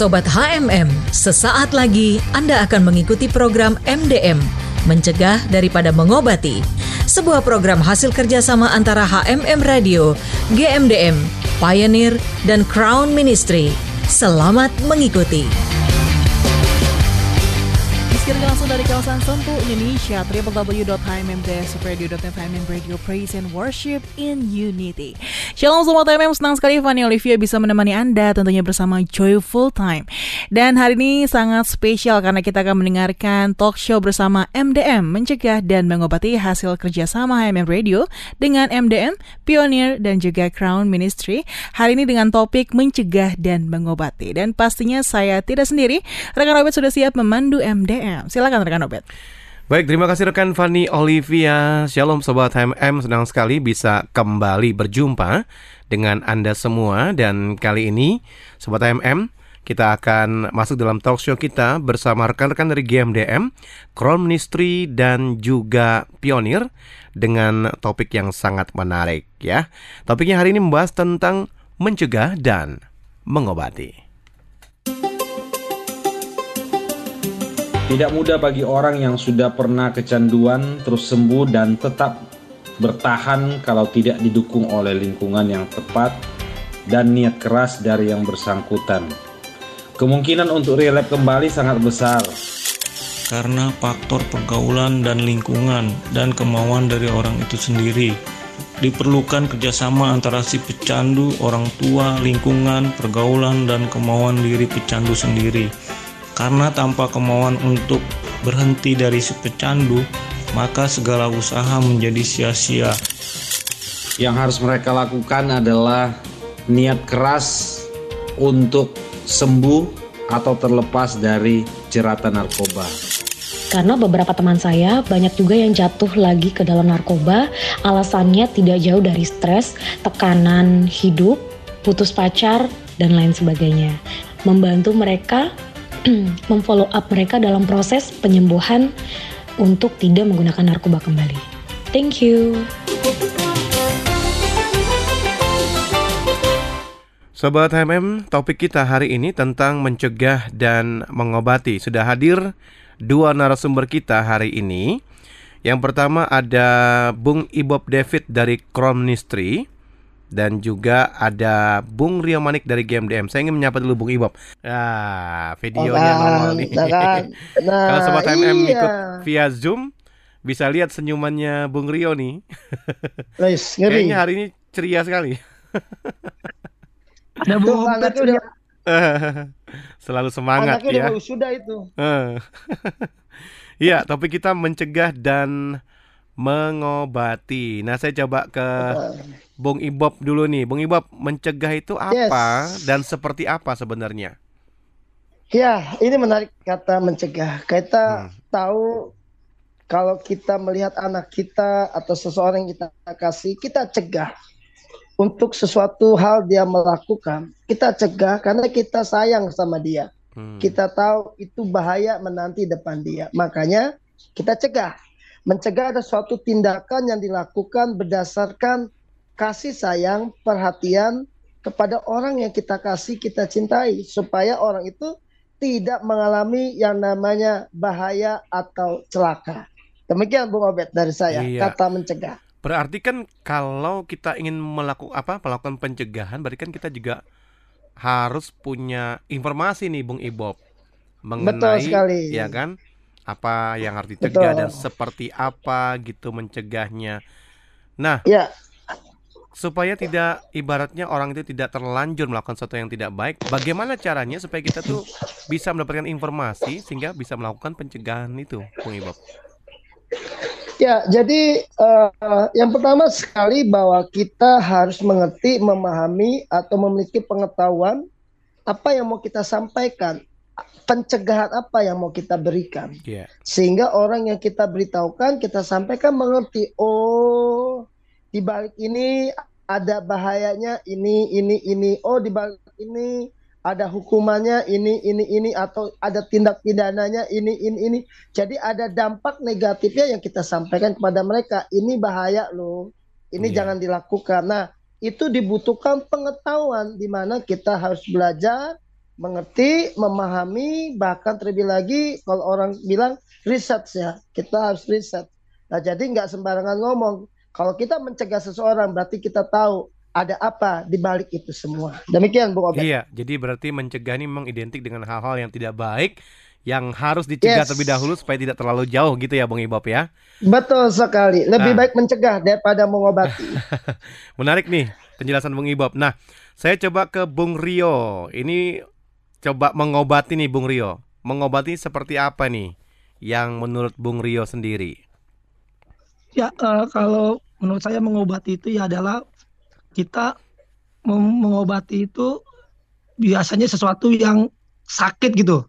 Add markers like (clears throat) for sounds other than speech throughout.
Sobat HMM, sesaat lagi Anda akan mengikuti program MDM, Mencegah Daripada Mengobati. Sebuah program hasil kerjasama antara HMM Radio, GMDM, Pioneer, dan Crown Ministry. Selamat mengikuti. Disiarkan langsung dari kawasan Sentul, Indonesia www.hmmdsradio.net HMM Radio Praise and Worship in Unity. Shalom semua HMM, senang sekali Fanny Olivia bisa menemani Anda tentunya bersama Joyful Time. Dan hari ini sangat spesial karena kita akan mendengarkan talk show bersama MDM Mencegah dan mengobati hasil kerjasama HMM Radio Dengan MDM, Pioneer dan juga Crown Ministry. Hari ini dengan topik mencegah dan mengobati. Dan pastinya saya tidak sendiri Rekan Robert sudah siap memandu MDM Silakan rekan Obet. Baik, terima kasih rekan Fanny Olivia. Shalom Sobat HMM, senang sekali bisa kembali berjumpa dengan Anda semua. Dan kali ini, Sobat HMM, kita akan masuk dalam talk show kita bersama rekan-rekan dari GMDM, Crown Ministry, dan juga Pionir dengan topik yang sangat menarik ya. Topiknya hari ini membahas tentang mencegah dan mengobati. Tidak mudah bagi orang yang sudah pernah kecanduan terus sembuh dan tetap bertahan kalau tidak didukung oleh lingkungan yang tepat dan niat keras dari yang bersangkutan. Kemungkinan untuk relap kembali sangat besar. Karena faktor pergaulan dan lingkungan dan kemauan dari orang itu sendiri. Diperlukan kerjasama antara si pecandu, orang tua, lingkungan, pergaulan, dan kemauan diri pecandu sendiri karena tanpa kemauan untuk berhenti dari si pecandu, maka segala usaha menjadi sia-sia. Yang harus mereka lakukan adalah niat keras untuk sembuh atau terlepas dari jeratan narkoba. Karena beberapa teman saya banyak juga yang jatuh lagi ke dalam narkoba, alasannya tidak jauh dari stres, tekanan hidup, putus pacar, dan lain sebagainya. Membantu mereka (clears throat) memfollow up mereka dalam proses penyembuhan untuk tidak menggunakan narkoba kembali. Thank you. Sobat HMM, topik kita hari ini tentang mencegah dan mengobati. Sudah hadir dua narasumber kita hari ini. Yang pertama ada Bung Ibob David dari Crown Ministry dan juga ada Bung Rio Manik dari GMDM. Saya ingin menyapa dulu Bung Ibob. Ah, videonya nongol nih. (laughs) Nah, Kalau sobat iya. MM ikut via Zoom bisa lihat senyumannya Bung Rio nih. (laughs) Nice, Kayaknya hari ini ceria sekali. (laughs) Ada Bung udah Selalu semangat anaknya ya. sudah itu. Iya, topik kita mencegah dan mengobati. Nah, saya coba ke Bung Ibob dulu nih. Bung Ibob, mencegah itu apa yes. dan seperti apa sebenarnya? Ya, ini menarik kata mencegah. Kita hmm. tahu kalau kita melihat anak kita atau seseorang yang kita kasih, kita cegah untuk sesuatu hal dia melakukan. Kita cegah karena kita sayang sama dia. Hmm. Kita tahu itu bahaya menanti depan dia. Makanya kita cegah. Mencegah ada suatu tindakan yang dilakukan berdasarkan kasih sayang, perhatian kepada orang yang kita kasih, kita cintai, supaya orang itu tidak mengalami yang namanya bahaya atau celaka. Demikian Bung Obed dari saya, iya. kata mencegah. Berarti kan kalau kita ingin melakukan apa, melakukan pencegahan, berarti kan kita juga harus punya informasi nih Bung Ibob mengenai Betul sekali. ya kan apa yang harus dicegah Betul. dan seperti apa gitu mencegahnya. Nah, ya supaya tidak ibaratnya orang itu tidak terlanjur melakukan sesuatu yang tidak baik, bagaimana caranya supaya kita tuh bisa mendapatkan informasi sehingga bisa melakukan pencegahan itu, Bung Ibob? Ya, jadi uh, yang pertama sekali bahwa kita harus mengerti, memahami atau memiliki pengetahuan apa yang mau kita sampaikan, pencegahan apa yang mau kita berikan, yeah. sehingga orang yang kita beritahukan, kita sampaikan mengerti, oh di balik ini ada bahayanya ini ini ini. Oh di ini ada hukumannya ini ini ini. Atau ada tindak pidananya ini ini ini. Jadi ada dampak negatifnya yang kita sampaikan kepada mereka. Ini bahaya loh. Ini yeah. jangan dilakukan. Nah itu dibutuhkan pengetahuan di mana kita harus belajar mengerti, memahami, bahkan terlebih lagi kalau orang bilang riset ya, kita harus riset. Nah jadi nggak sembarangan ngomong. Kalau kita mencegah seseorang berarti kita tahu ada apa di balik itu semua. Demikian Bu Obed. Iya, jadi berarti mencegah ini memang identik dengan hal-hal yang tidak baik yang harus dicegah yes. terlebih dahulu supaya tidak terlalu jauh gitu ya Bung Ibob ya. Betul sekali. Lebih nah. baik mencegah daripada mengobati. (laughs) Menarik nih penjelasan Bung Ibob. Nah, saya coba ke Bung Rio. Ini coba mengobati nih Bung Rio. Mengobati seperti apa nih yang menurut Bung Rio sendiri? Ya, uh, kalau menurut saya mengobati itu ya adalah kita mengobati itu biasanya sesuatu yang sakit gitu.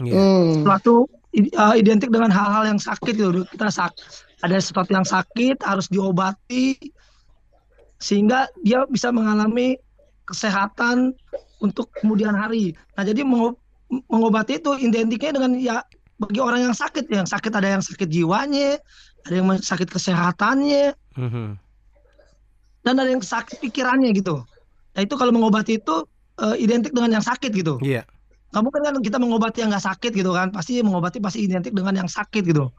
Yeah. Hmm. Sesuatu uh, identik dengan hal-hal yang sakit gitu. Kita sak ada sesuatu yang sakit harus diobati sehingga dia bisa mengalami kesehatan untuk kemudian hari. Nah, jadi mengobati itu identiknya dengan ya bagi orang yang sakit, yang sakit ada yang sakit jiwanya, ada yang sakit kesehatannya, mm -hmm. dan ada yang sakit pikirannya gitu. Nah itu kalau mengobati itu uh, identik dengan yang sakit gitu. Iya. Yeah. Kamu kan kan kita mengobati yang nggak sakit gitu kan, pasti mengobati pasti identik dengan yang sakit gitu.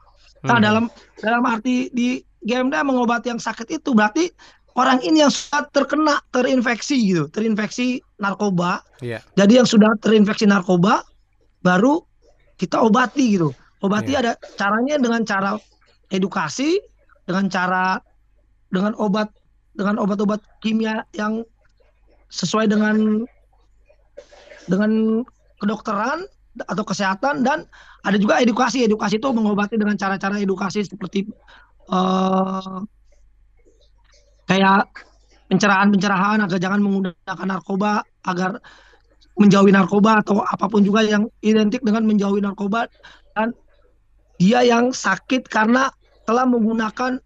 Nah mm -hmm. dalam dalam arti di GMD mengobati yang sakit itu berarti orang ini yang sudah terkena terinfeksi gitu, terinfeksi narkoba. Yeah. Jadi yang sudah terinfeksi narkoba baru kita obati gitu. Obati yeah. ada caranya dengan cara edukasi, dengan cara dengan obat dengan obat-obat kimia yang sesuai dengan dengan kedokteran atau kesehatan dan ada juga edukasi. Edukasi itu mengobati dengan cara-cara edukasi seperti uh, kayak pencerahan-pencerahan agar jangan menggunakan narkoba agar menjauhi narkoba atau apa pun juga yang identik dengan menjauhi narkoba. Dan dia yang sakit karena telah menggunakan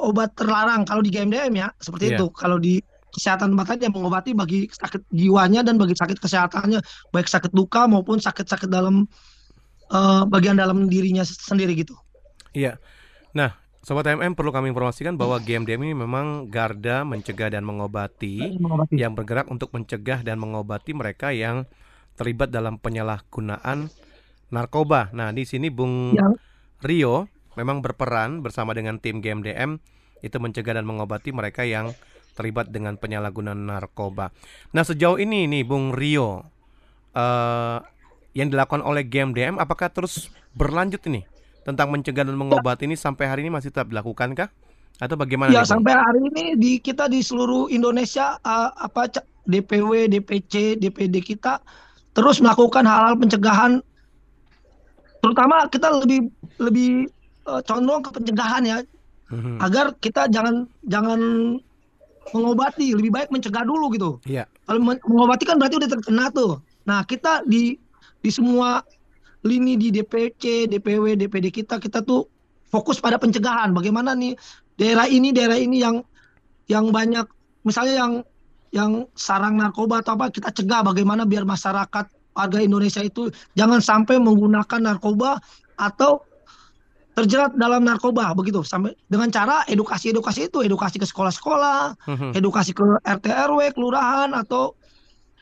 obat terlarang kalau di GMDM ya seperti yeah. itu kalau di kesehatan mata dia mengobati bagi sakit jiwanya dan bagi sakit kesehatannya baik sakit luka maupun sakit-sakit dalam uh, bagian dalam dirinya sendiri gitu. Iya. Nah, Sobat MM perlu kami informasikan bahwa GMDM ini memang garda mencegah dan mengobati, mengobati yang bergerak untuk mencegah dan mengobati mereka yang terlibat dalam penyalahgunaan narkoba. Nah, di sini Bung ya. Rio memang berperan bersama dengan tim GMDM itu mencegah dan mengobati mereka yang terlibat dengan penyalahgunaan narkoba. Nah, sejauh ini nih Bung Rio uh, yang dilakukan oleh GMDM apakah terus berlanjut ini? tentang mencegah dan mengobati ini sampai hari ini masih tetap dilakukan kah? Atau bagaimana? Ya, sampai hari ini di kita di seluruh Indonesia uh, apa DPW, DPC, DPD kita terus melakukan hal-hal pencegahan terutama kita lebih lebih uh, condong ke pencegahan ya. Hmm. Agar kita jangan jangan mengobati, lebih baik mencegah dulu gitu. Iya. Kalau mengobati kan berarti udah terkena tuh. Nah, kita di di semua lini di DPC, DPW, DPD kita kita tuh fokus pada pencegahan. Bagaimana nih daerah ini daerah ini yang yang banyak misalnya yang yang sarang narkoba atau apa kita cegah bagaimana biar masyarakat warga Indonesia itu jangan sampai menggunakan narkoba atau terjerat dalam narkoba begitu. Sampai dengan cara edukasi edukasi itu edukasi ke sekolah-sekolah, mhm. edukasi ke RT RW, kelurahan atau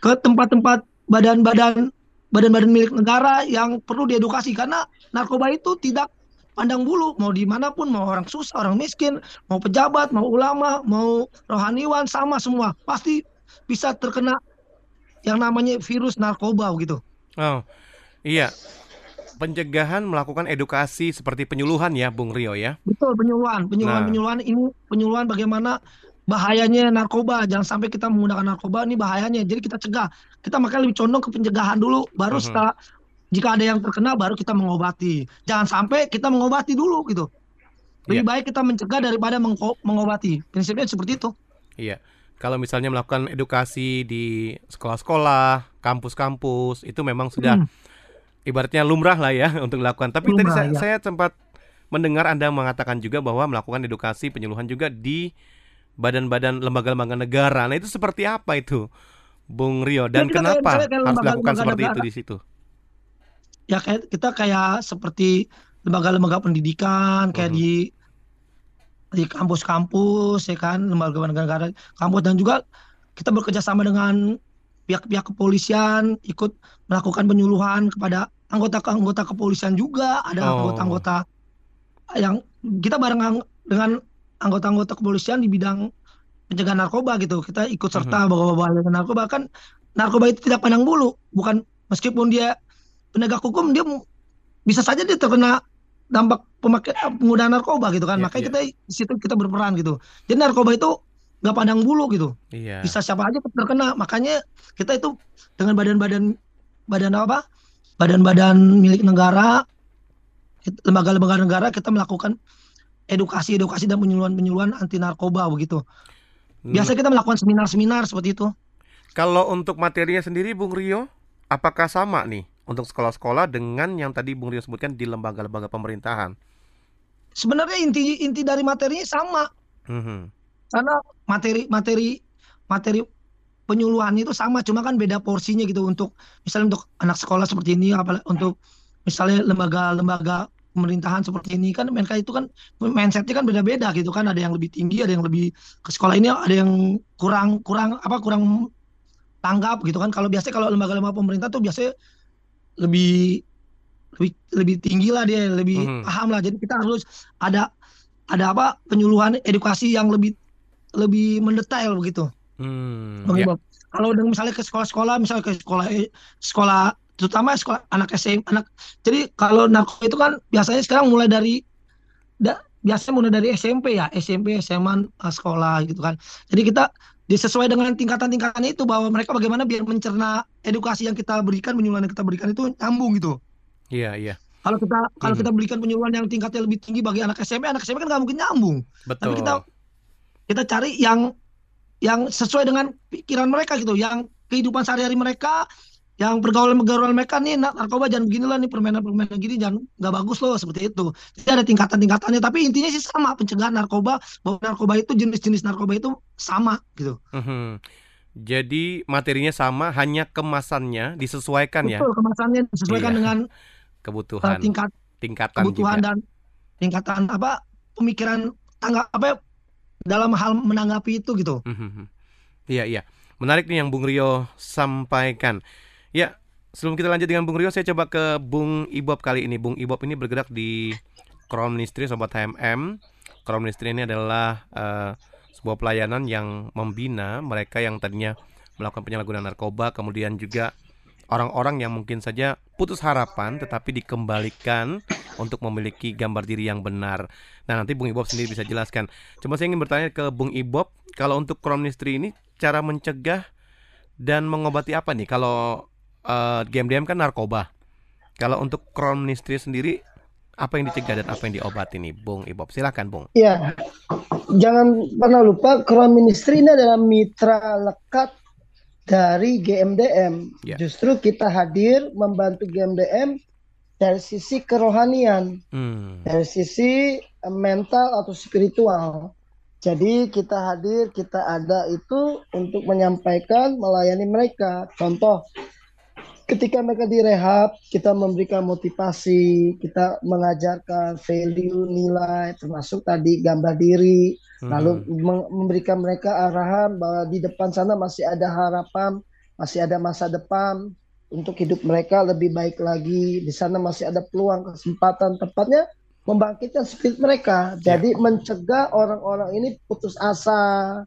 ke tempat-tempat badan-badan badan-badan milik negara yang perlu diedukasi. Karena narkoba itu tidak pandang bulu. Mau di mana pun mau orang susah orang miskin mau pejabat mau ulama mau rohaniwan sama semua. Pasti bisa terkena yang namanya virus narkoba gitu. Oh iya pencegahan melakukan edukasi seperti penyuluhan ya Bung Rio ya. Betul penyuluhan penyuluhan nah. penyuluhan ini penyuluhan bagaimana bahayanya narkoba jangan sampai kita menggunakan narkoba ini bahayanya jadi kita cegah kita makanya lebih condong ke pencegahan dulu baru uh-huh. setelah jika ada yang terkena baru kita mengobati jangan sampai kita mengobati dulu gitu lebih yeah. baik kita mencegah daripada mengobati prinsipnya seperti itu iya kalau misalnya melakukan edukasi di sekolah-sekolah kampus-kampus itu memang sudah hmm. Ibaratnya lumrah lah ya (laughs) untuk dilakukan tapi lumrah, tadi saya, ya. saya sempat mendengar anda mengatakan juga bahwa melakukan edukasi penyuluhan juga di badan-badan lembaga-lembaga negara. Nah itu seperti apa itu, Bung Rio? Dan ya, kenapa kayak, harus dilakukan seperti negara. itu di situ? Ya kayak kita kayak seperti lembaga-lembaga pendidikan, kayak -huh. di di kampus-kampus ya kan lembaga negara kampus dan juga kita bekerja sama dengan pihak-pihak kepolisian ikut melakukan penyuluhan kepada anggota-anggota kepolisian juga, ada Oh. anggota-anggota yang kita bareng dengan anggota-anggota kepolisian di bidang pencegahan narkoba gitu. Kita ikut serta bawa bahaya narkoba kan narkoba itu tidak pandang bulu, bukan meskipun dia penegak hukum dia bisa saja dia terkena dampak pemakai penggunaan narkoba gitu kan. Iya, Makanya iya. kita di situ kita berperan gitu. Jadi narkoba itu nggak pandang bulu gitu. Iya. bisa siapa aja terkena. Makanya kita itu dengan badan-badan badan apa? Badan-badan milik negara lembaga-lembaga negara kita melakukan edukasi-edukasi dan penyuluhan-penyuluhan anti narkoba begitu. Biasa kita melakukan seminar-seminar seperti itu. Kalau untuk materinya sendiri Bung Rio, apakah sama nih untuk sekolah-sekolah dengan yang tadi Bung Rio sebutkan di lembaga-lembaga pemerintahan? sebenarnya inti inti dari materinya sama. Mhm. Karena materi materi materi penyuluhan itu sama cuma kan beda porsinya gitu untuk misalnya untuk anak sekolah seperti ini apalagi untuk misalnya lembaga-lembaga pemerintahan seperti ini kan mereka itu kan mindsetnya kan beda-beda gitu kan ada yang lebih tinggi ada yang lebih ke sekolah ini ada yang kurang kurang apa kurang tanggap gitu kan kalau biasanya kalau lembaga-lembaga pemerintah tuh biasanya lebih lebih lebih tinggi lah dia lebih Mhm. paham lah jadi kita harus ada ada apa penyuluhan edukasi yang lebih lebih mendetail begitu Hmm, Bang ya. Iqbal. Kalau dengan misalnya ke sekolah-sekolah, misalnya ke sekolah sekolah terutama sekolah anak SM anak. Jadi kalau narkoba itu kan biasanya sekarang mulai dari da, biasanya mulai dari SMP ya, SMP, SMA, eh, sekolah gitu kan. Jadi kita disesuai dengan tingkatan-tingkatannya itu bahwa mereka bagaimana biar mencerna edukasi yang kita berikan, penyuluhan yang kita berikan itu nyambung gitu. Iya, iya. Kalau kita kalau Mhm. kita berikan penyuluhan yang tingkatnya lebih tinggi bagi anak SMP, anak SMP kan nggak mungkin nyambung. Betul. Tapi kita kita cari yang yang sesuai dengan pikiran mereka gitu, yang kehidupan sehari-hari mereka, yang pergaulan-pergaulan mereka nih nar- narkoba jangan begini lah nih permainan-permainan gini jangan nggak bagus loh seperti itu. Jadi ada tingkatan-tingkatannya, tapi intinya sih sama pencegahan narkoba, bahwa narkoba itu jenis-jenis narkoba itu sama gitu. Mhm. Jadi materinya sama, hanya kemasannya disesuaikan ya Betul kemasannya disesuaikan Iya. dengan uh, (laughs) kebutuhan, tingkat tingkatan kebutuhan juga. dan tingkatan apa pemikiran tangga apa ya, dalam hal menanggapi itu gitu. Mhm. Iya, iya. Menarik nih yang Bung Rio sampaikan. Ya, sebelum kita lanjut dengan Bung Rio, saya coba ke Bung Ibob kali ini. Bung Ibob ini bergerak di Krom Ministry Sobat HMM. Krom Ministry ini adalah eh, sebuah pelayanan yang membina mereka yang tadinya melakukan penyalahgunaan narkoba, kemudian juga orang-orang yang mungkin saja putus harapan tetapi dikembalikan untuk memiliki gambar diri yang benar. Nah, nanti Bung Ibob sendiri bisa jelaskan. Cuma saya ingin bertanya ke Bung Ibob, kalau untuk Crown Ministry ini cara mencegah dan mengobati apa nih? Kalau eh, GMDM kan narkoba. Kalau untuk Crown Ministry sendiri apa yang dicegah dan apa yang diobati nih, Bung Ibob? Silakan, Bung. Ya, jangan pernah lupa Crown ini adalah mitra lekat dari GMDM. Ya. Justru kita hadir membantu GMDM dari sisi kerohanian, Hmm. dari sisi eh, mental atau spiritual. Jadi kita hadir, kita ada itu untuk menyampaikan, melayani mereka. Contoh, ketika mereka direhab, kita memberikan motivasi, kita mengajarkan value, nilai, termasuk tadi gambar diri, lalu meng- memberikan mereka arahan bahwa di depan sana masih ada harapan, masih ada masa depan untuk hidup mereka lebih baik lagi. Di sana masih ada peluang, kesempatan, tepatnya membangkitkan spirit mereka. Jadi mencegah orang-orang ini putus asa,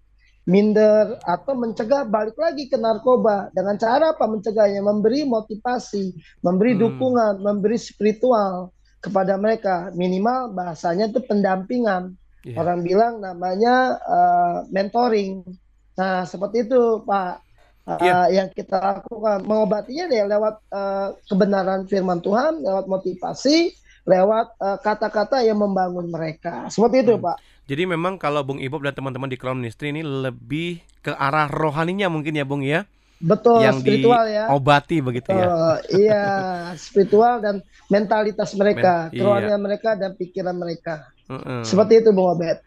minder atau mencegah balik lagi ke narkoba dengan cara apa mencegahnya memberi motivasi memberi Hmm. dukungan memberi spiritual kepada mereka minimal bahasanya itu pendampingan Iya. orang bilang namanya eh, mentoring nah seperti itu Pak Eh, Iya. yang kita lakukan mengobatinya deh lewat eh, kebenaran firman Tuhan lewat motivasi lewat kata-kata yang membangun mereka seperti itu Hmm. Pak Jadi memang kalau Bung Ibob dan teman-teman di Crown Ministry ini lebih ke arah rohaninya mungkin ya, Bung ya, betul yang spiritual ya diobati begitu ya. Oh, iya, (laughs) spiritual dan mentalitas mereka, Men- iya. kerohanian mereka dan pikiran mereka. Seperti itu Bung Obed.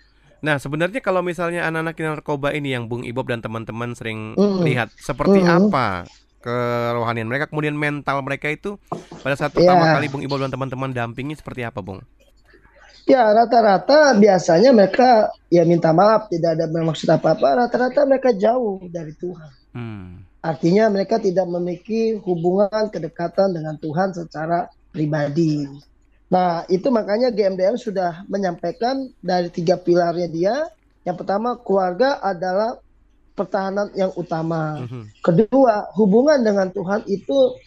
Nah, sebenarnya kalau misalnya anak-anak narkoba ini yang Bung Ibob dan teman-teman sering Mm. lihat, seperti Mm. apa kerohanian mereka, kemudian mental mereka itu pada saat Iya. pertama kali Bung Ibob dan teman-teman dampingi seperti apa, Bung? Ya, rata-rata biasanya mereka ya minta maaf, tidak ada bermaksud apa-apa. Rata-rata mereka jauh dari Tuhan. Hmm. Artinya mereka tidak memiliki hubungan kedekatan dengan Tuhan secara pribadi. Nah, itu makanya GMDM sudah menyampaikan dari tiga pilarnya dia. Yang pertama, keluarga adalah pertahanan yang utama. Mhm. Kedua, hubungan dengan Tuhan itu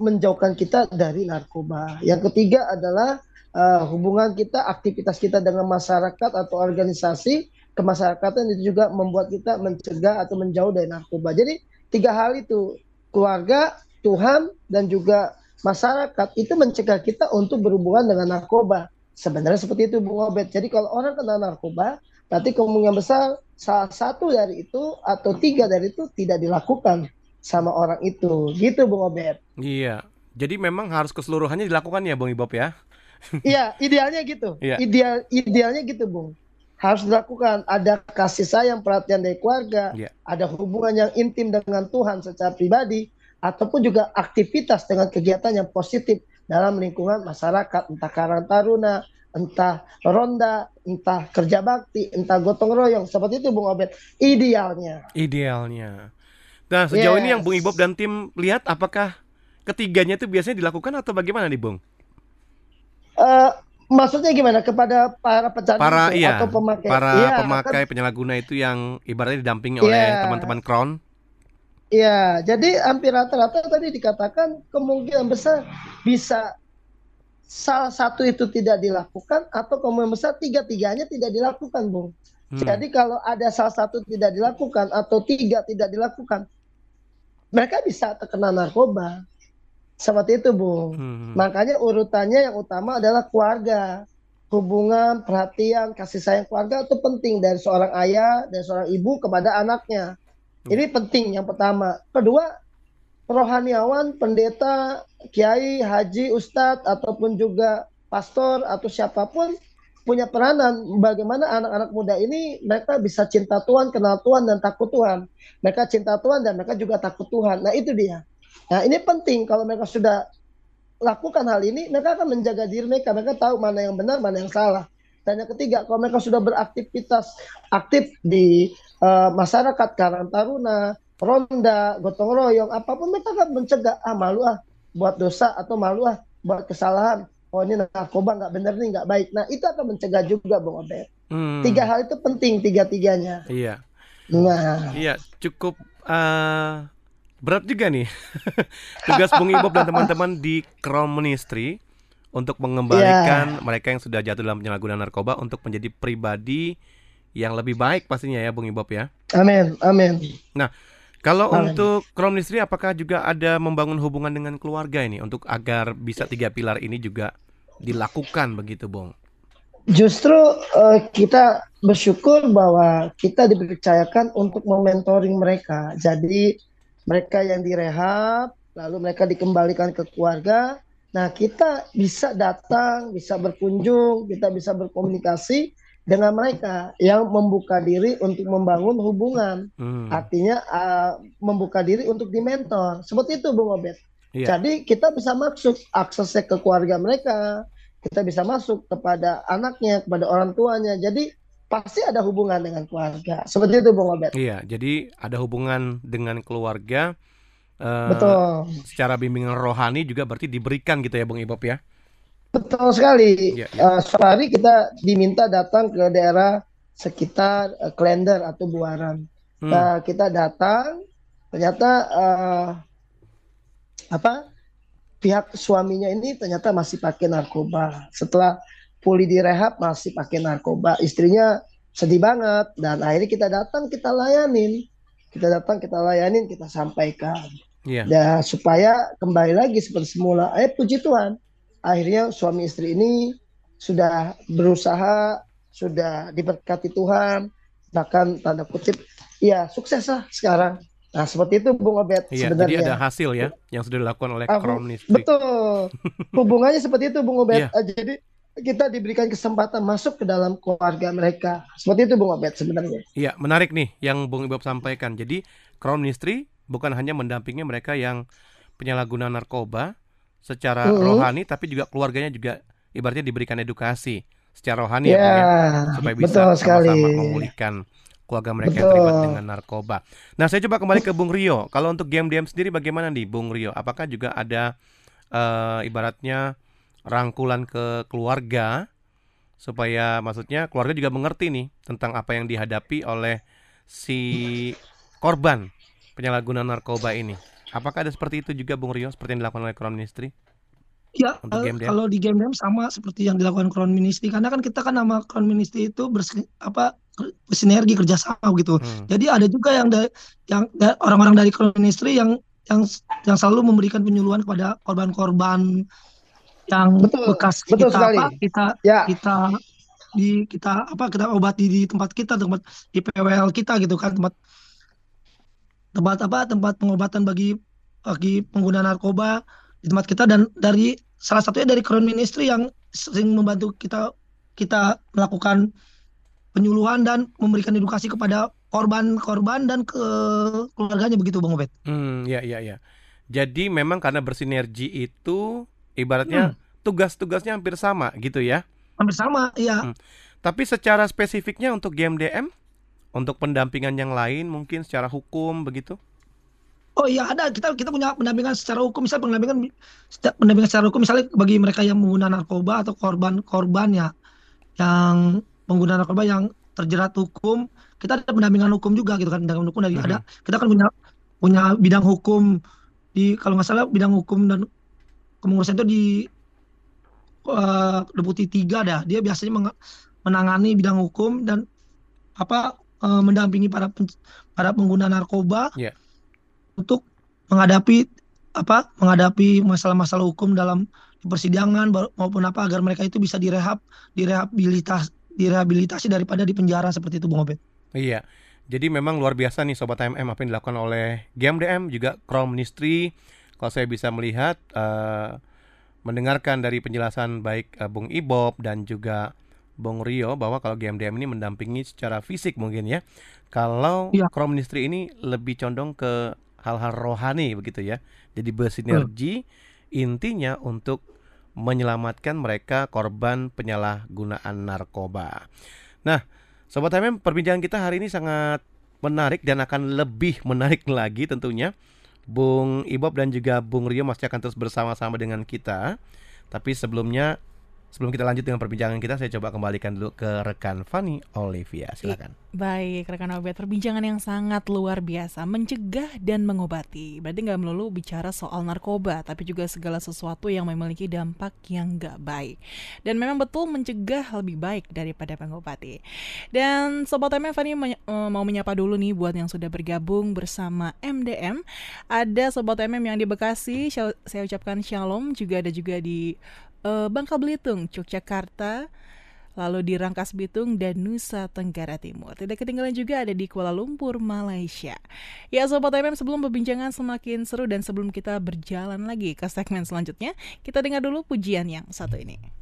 menjauhkan kita dari narkoba. Yang ketiga adalah uh, hubungan kita, aktivitas kita dengan masyarakat atau organisasi kemasyarakatan itu juga membuat kita mencegah atau menjauh dari narkoba. Jadi tiga hal itu keluarga Tuhan dan juga masyarakat itu mencegah kita untuk berhubungan dengan narkoba. Sebenarnya seperti itu Bung Obed. Jadi kalau orang kena narkoba berarti kemungkinan besar salah satu dari itu atau tiga dari itu tidak dilakukan sama orang itu. Gitu Bung Obed. Iya. Jadi memang harus keseluruhannya dilakukan ya Bung Ibob ya? Iya idealnya gitu. Iya. ideal idealnya gitu Bung. Harus dilakukan. Ada kasih sayang, perhatian dari keluarga, yeah. ada hubungan yang intim dengan Tuhan secara pribadi, ataupun juga aktivitas dengan kegiatan yang positif dalam lingkungan masyarakat, entah karang taruna, entah ronda, entah kerja bakti, entah gotong royong, seperti itu Bung Obed. Idealnya. Idealnya. Nah sejauh yes. ini yang Bung Ibob dan tim lihat, apakah ketiganya itu biasanya dilakukan atau bagaimana nih Bung? Uh, Maksudnya gimana kepada para pecandu para, iya, atau pemakai? Para iya, pemakai kan, penyalahguna itu yang ibaratnya didampingi iya, oleh teman-teman Crown? Iya, jadi hampir rata-rata tadi dikatakan kemungkinan besar bisa salah satu itu tidak dilakukan atau kemungkinan besar tiga-tiganya tidak dilakukan, Bung. Hmm. Jadi kalau ada salah satu tidak dilakukan atau tiga tidak dilakukan, mereka bisa terkena narkoba. Seperti itu, Bung. Hmm. Makanya urutannya yang utama adalah keluarga. Hubungan, perhatian, kasih sayang keluarga itu penting dari seorang ayah dan seorang ibu kepada anaknya. Hmm. Ini penting yang pertama. Kedua, rohaniawan, pendeta, kiai, haji, ustadz ataupun juga pastor atau siapa pun punya peranan bagaimana anak-anak muda ini mereka bisa cinta Tuhan, kenal Tuhan dan takut Tuhan. Mereka cinta Tuhan dan mereka juga takut Tuhan. Nah, itu dia. Nah ini penting kalau mereka sudah lakukan hal ini, mereka akan menjaga diri mereka. Mereka tahu mana yang benar, mana yang salah. Dan yang ketiga, kalau mereka sudah beraktivitas aktif di uh, masyarakat Karang Taruna, Ronda, Gotong Royong, apa pun mereka akan mencegah, ah malu ah buat dosa atau malu ah buat kesalahan. Oh ini narkoba nggak benar nih nggak baik. Nah itu akan mencegah juga Bung Obed. Hmm. Tiga hal itu penting tiga-tiganya. Iya. Nah. Iya cukup uh, berat juga nih (laughs) tugas Bung Ibob dan teman-teman di Crown Ministry untuk mengembalikan yeah. mereka yang sudah jatuh dalam penyalahgunaan narkoba untuk menjadi pribadi yang lebih baik pastinya ya Bung Ibob ya. Amin, amin. Nah, kalau amin. untuk Ministry apakah juga ada membangun hubungan dengan keluarga ini untuk agar bisa tiga pilar ini juga dilakukan begitu, Bung? Justru uh, kita bersyukur bahwa kita dipercayakan untuk mementoring mereka. Jadi mereka yang direhab, lalu mereka dikembalikan ke keluarga. Nah, kita bisa datang, bisa berkunjung, kita bisa berkomunikasi dengan mereka yang membuka diri untuk membangun hubungan. Hmm. Artinya uh, membuka diri untuk dimentor. Seperti itu, Bung Obed. Yeah. Jadi kita bisa masuk aksesnya ke keluarga mereka, kita bisa masuk kepada anaknya, kepada orang tuanya. Jadi pasti ada hubungan dengan keluarga. Seperti itu Bung Obed. Iya, jadi ada hubungan dengan keluarga. Uh, Betul. Secara bimbingan rohani juga berarti diberikan gitu ya Bung Ibob ya. Betul sekali. Ya, ya. Uh, suatu hari kita diminta datang ke daerah sekitar uh, Klender atau Buaran. Hmm. Uh, kita datang, ternyata uh, apa? Pihak suaminya ini ternyata masih pakai narkoba. Setelah pulih direhab masih pakai narkoba istrinya sedih banget dan akhirnya kita datang kita layanin kita datang kita layanin kita sampaikan yeah. dan supaya kembali lagi seperti semula eh puji Tuhan akhirnya suami istri ini sudah berusaha sudah diberkati Tuhan bahkan tanda kutip ya sukses lah sekarang Nah seperti itu Bung Obed iya, sebenarnya. Jadi ada hasil ya yang sudah dilakukan oleh Crown Betul. (laughs) Hubungannya seperti itu Bung Obed. Iya. Jadi kita diberikan kesempatan masuk ke dalam keluarga mereka. Seperti itu Bung Obed sebenarnya. Iya, menarik nih yang Bung Ibob sampaikan. Jadi Crown Ministry bukan hanya mendampingi mereka yang penyalahguna narkoba secara uh -huh. rohani, tapi juga keluarganya juga ibaratnya diberikan edukasi secara rohani yeah, ya, Bung, ya supaya bisa sama-sama memulihkan keluarga mereka Betul. yang terlibat dengan narkoba. Nah, saya coba kembali ke Bung Rio. Kalau untuk game DM sendiri bagaimana nih, Bung Rio? Apakah juga ada uh, ibaratnya rangkulan ke keluarga supaya maksudnya keluarga juga mengerti nih tentang apa yang dihadapi oleh si korban penyalahgunaan narkoba ini. Apakah ada seperti itu juga Bung Rio seperti yang dilakukan oleh Crown Ministry? Ya, uh, kalau di game game sama seperti yang dilakukan Crown Ministry karena kan kita kan nama Crown Ministry itu bers apa bersinergi kerjasama gitu. Hmm. Jadi ada juga yang da yang orang-orang dari Crown Ministry yang yang yang selalu memberikan penyuluhan kepada korban-korban yang betul, bekas betul kita sekali. apa kita ya. kita di kita apa kita obati di tempat kita tempat di PWL kita gitu kan tempat tempat apa tempat pengobatan bagi bagi pengguna narkoba di tempat kita dan dari salah satunya dari Crown Ministry yang sering membantu kita kita melakukan penyuluhan dan memberikan edukasi kepada korban-korban dan ke keluarganya begitu Bang Obed. Hmm, ya ya ya. Jadi memang karena bersinergi itu ibaratnya hmm. tugas-tugasnya hampir sama gitu ya. Hampir sama, iya. Hmm. Tapi secara spesifiknya untuk GMDM untuk pendampingan yang lain mungkin secara hukum begitu? Oh iya ada. Kita kita punya pendampingan secara hukum. Misalnya pendampingan pendampingan secara hukum misalnya bagi mereka yang pengguna narkoba atau korban-korban ya yang pengguna narkoba yang terjerat hukum kita ada pendampingan hukum juga gitu kan. Pendampingan hukum dari mm -hmm. ada kita kan punya punya bidang hukum di kalau nggak salah bidang hukum dan kepengurusan itu di uh, deputi tiga dah dia biasanya menangani bidang hukum dan apa uh, mendampingi para para pengguna narkoba yeah untuk menghadapi apa menghadapi masalah-masalah hukum dalam persidangan maupun apa agar mereka itu bisa direhab direhabilitas direhabilitasi daripada di penjara seperti itu Bung Obed. Iya. Jadi memang luar biasa nih sobat HMM apa yang dilakukan oleh GMDM juga Crown Ministry. Kalau saya bisa melihat uh, mendengarkan dari penjelasan baik uh, Bung Ibob dan juga Bung Rio bahwa kalau GMDM ini mendampingi secara fisik mungkin ya. Kalau ya. Crown Ministry ini lebih condong ke hal-hal rohani begitu ya. Jadi bersinergi hmm. intinya untuk menyelamatkan mereka korban penyalahgunaan narkoba. Nah, sobat HMM, perbincangan kita hari ini sangat menarik dan akan lebih menarik (laughs) lagi tentunya. Bung Ibob dan juga Bung Rio masih akan terus bersama-sama dengan kita. Tapi sebelumnya Sebelum kita lanjut dengan perbincangan kita, saya coba kembalikan dulu ke rekan Fanny Olivia. Silakan. Baik, rekan Obet, perbincangan yang sangat luar biasa, mencegah dan mengobati. Berarti nggak melulu bicara soal narkoba, tapi juga segala sesuatu yang memiliki dampak yang nggak baik. Dan memang betul mencegah lebih baik daripada mengobati. Dan Sobat MM, Fanny eh, mau menyapa dulu nih buat yang sudah bergabung bersama MDM. Ada Sobat MM yang di Bekasi, saya ucapkan shalom. Juga ada juga di uh, Bangka Belitung, Yogyakarta, lalu di Rangkas Bitung dan Nusa Tenggara Timur. Tidak ketinggalan juga ada di Kuala Lumpur, Malaysia. Ya Sobat MM sebelum perbincangan semakin seru dan sebelum kita berjalan lagi ke segmen selanjutnya, kita dengar dulu pujian yang satu ini.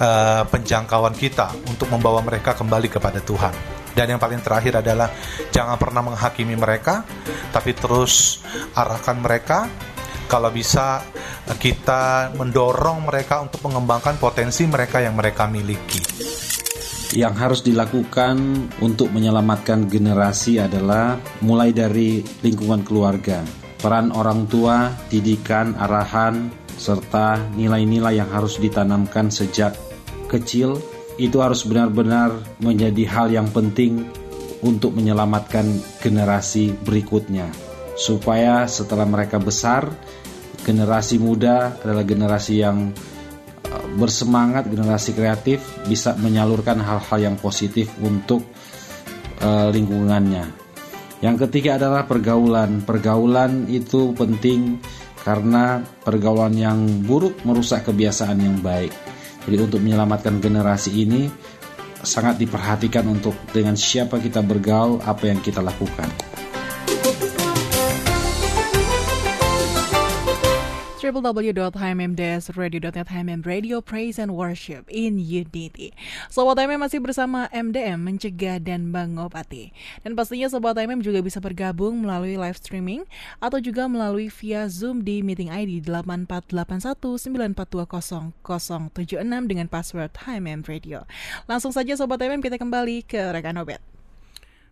uh, penjangkauan kita untuk membawa mereka kembali kepada Tuhan. Dan yang paling terakhir adalah jangan pernah menghakimi mereka, tapi terus arahkan mereka. Kalau bisa kita mendorong mereka untuk mengembangkan potensi mereka yang mereka miliki. Yang harus dilakukan untuk menyelamatkan generasi adalah mulai dari lingkungan keluarga, peran orang tua, didikan, arahan, serta nilai-nilai yang harus ditanamkan sejak kecil itu harus benar-benar menjadi hal yang penting untuk menyelamatkan generasi berikutnya supaya setelah mereka besar generasi muda adalah generasi yang uh, bersemangat, generasi kreatif bisa menyalurkan hal-hal yang positif untuk uh, lingkungannya. Yang ketiga adalah pergaulan. Pergaulan itu penting karena pergaulan yang buruk merusak kebiasaan yang baik. Jadi untuk menyelamatkan generasi ini sangat diperhatikan untuk dengan siapa kita bergaul, apa yang kita lakukan. www.hmmdsradio.net HMM Radio Praise and Worship in Unity. Sobat HMM masih bersama MDM Mencegah dan Mengobati. Dan pastinya Sobat HMM juga bisa bergabung melalui live streaming atau juga melalui via Zoom di meeting ID 848194200076 dengan password HMM Radio. Langsung saja Sobat HMM kita kembali ke rekan Obet.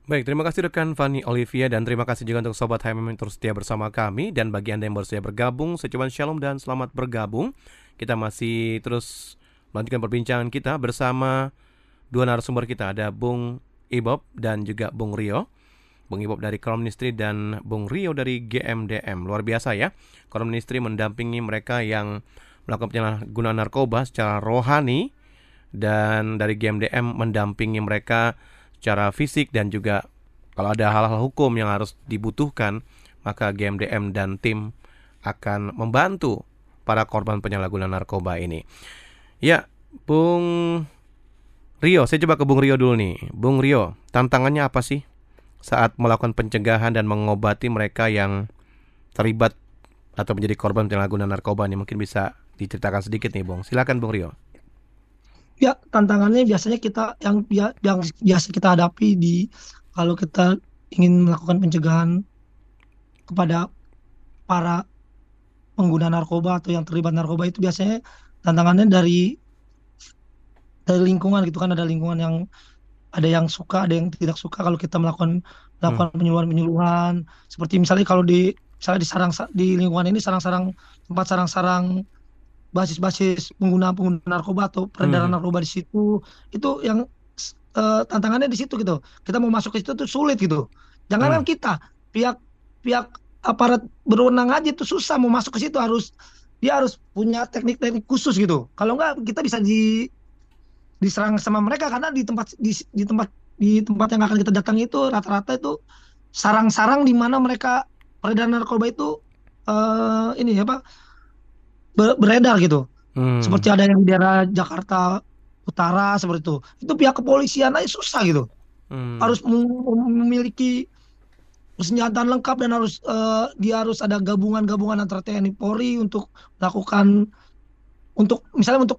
Baik, terima kasih rekan Fanny Olivia dan terima kasih juga untuk Sobat HMM yang terus setia bersama kami dan bagi Anda yang baru saja bergabung, secuan shalom dan selamat bergabung. Kita masih terus melanjutkan perbincangan kita bersama dua narasumber kita, ada Bung Ibob dan juga Bung Rio. Bung Ibob dari Ministry dan Bung Rio dari GMDM. Luar biasa ya, Ministry mendampingi mereka yang melakukan penyalahgunaan narkoba secara rohani dan dari GMDM mendampingi mereka secara fisik dan juga kalau ada hal-hal hukum yang harus dibutuhkan, maka GMDM dan tim akan membantu para korban penyalahgunaan narkoba ini. Ya, Bung Rio, saya coba ke Bung Rio dulu nih. Bung Rio, tantangannya apa sih saat melakukan pencegahan dan mengobati mereka yang terlibat atau menjadi korban penyalahgunaan narkoba ini? Mungkin bisa diceritakan sedikit nih, Bung. Silakan Bung Rio. Ya, tantangannya biasanya kita yang yang biasa kita hadapi di kalau kita ingin melakukan pencegahan kepada para pengguna narkoba atau yang terlibat narkoba itu biasanya tantangannya dari dari lingkungan gitu kan ada lingkungan yang ada yang suka ada yang tidak suka kalau kita melakukan melakukan hmm. penyuluhan penyuluhan seperti misalnya kalau di misalnya di sarang di lingkungan ini sarang-sarang tempat sarang-sarang basis-basis pengguna-pengguna narkoba atau peredaran hmm. narkoba di situ itu yang uh, tantangannya di situ gitu kita mau masuk ke situ tuh sulit gitu jangankan hmm. kita pihak pihak aparat berwenang aja itu susah mau masuk ke situ harus dia harus punya teknik-teknik khusus gitu kalau enggak kita bisa di diserang sama mereka karena di tempat di, di tempat di tempat yang akan kita datangi itu rata-rata itu sarang-sarang di mana mereka peredaran narkoba itu uh, ini apa beredar gitu. Hmm. Seperti ada yang di daerah Jakarta Utara seperti itu. Itu pihak kepolisian aja susah gitu. Hmm. Harus memiliki senjata lengkap dan harus uh, dia harus ada gabungan-gabungan antara TNI Polri untuk melakukan untuk misalnya untuk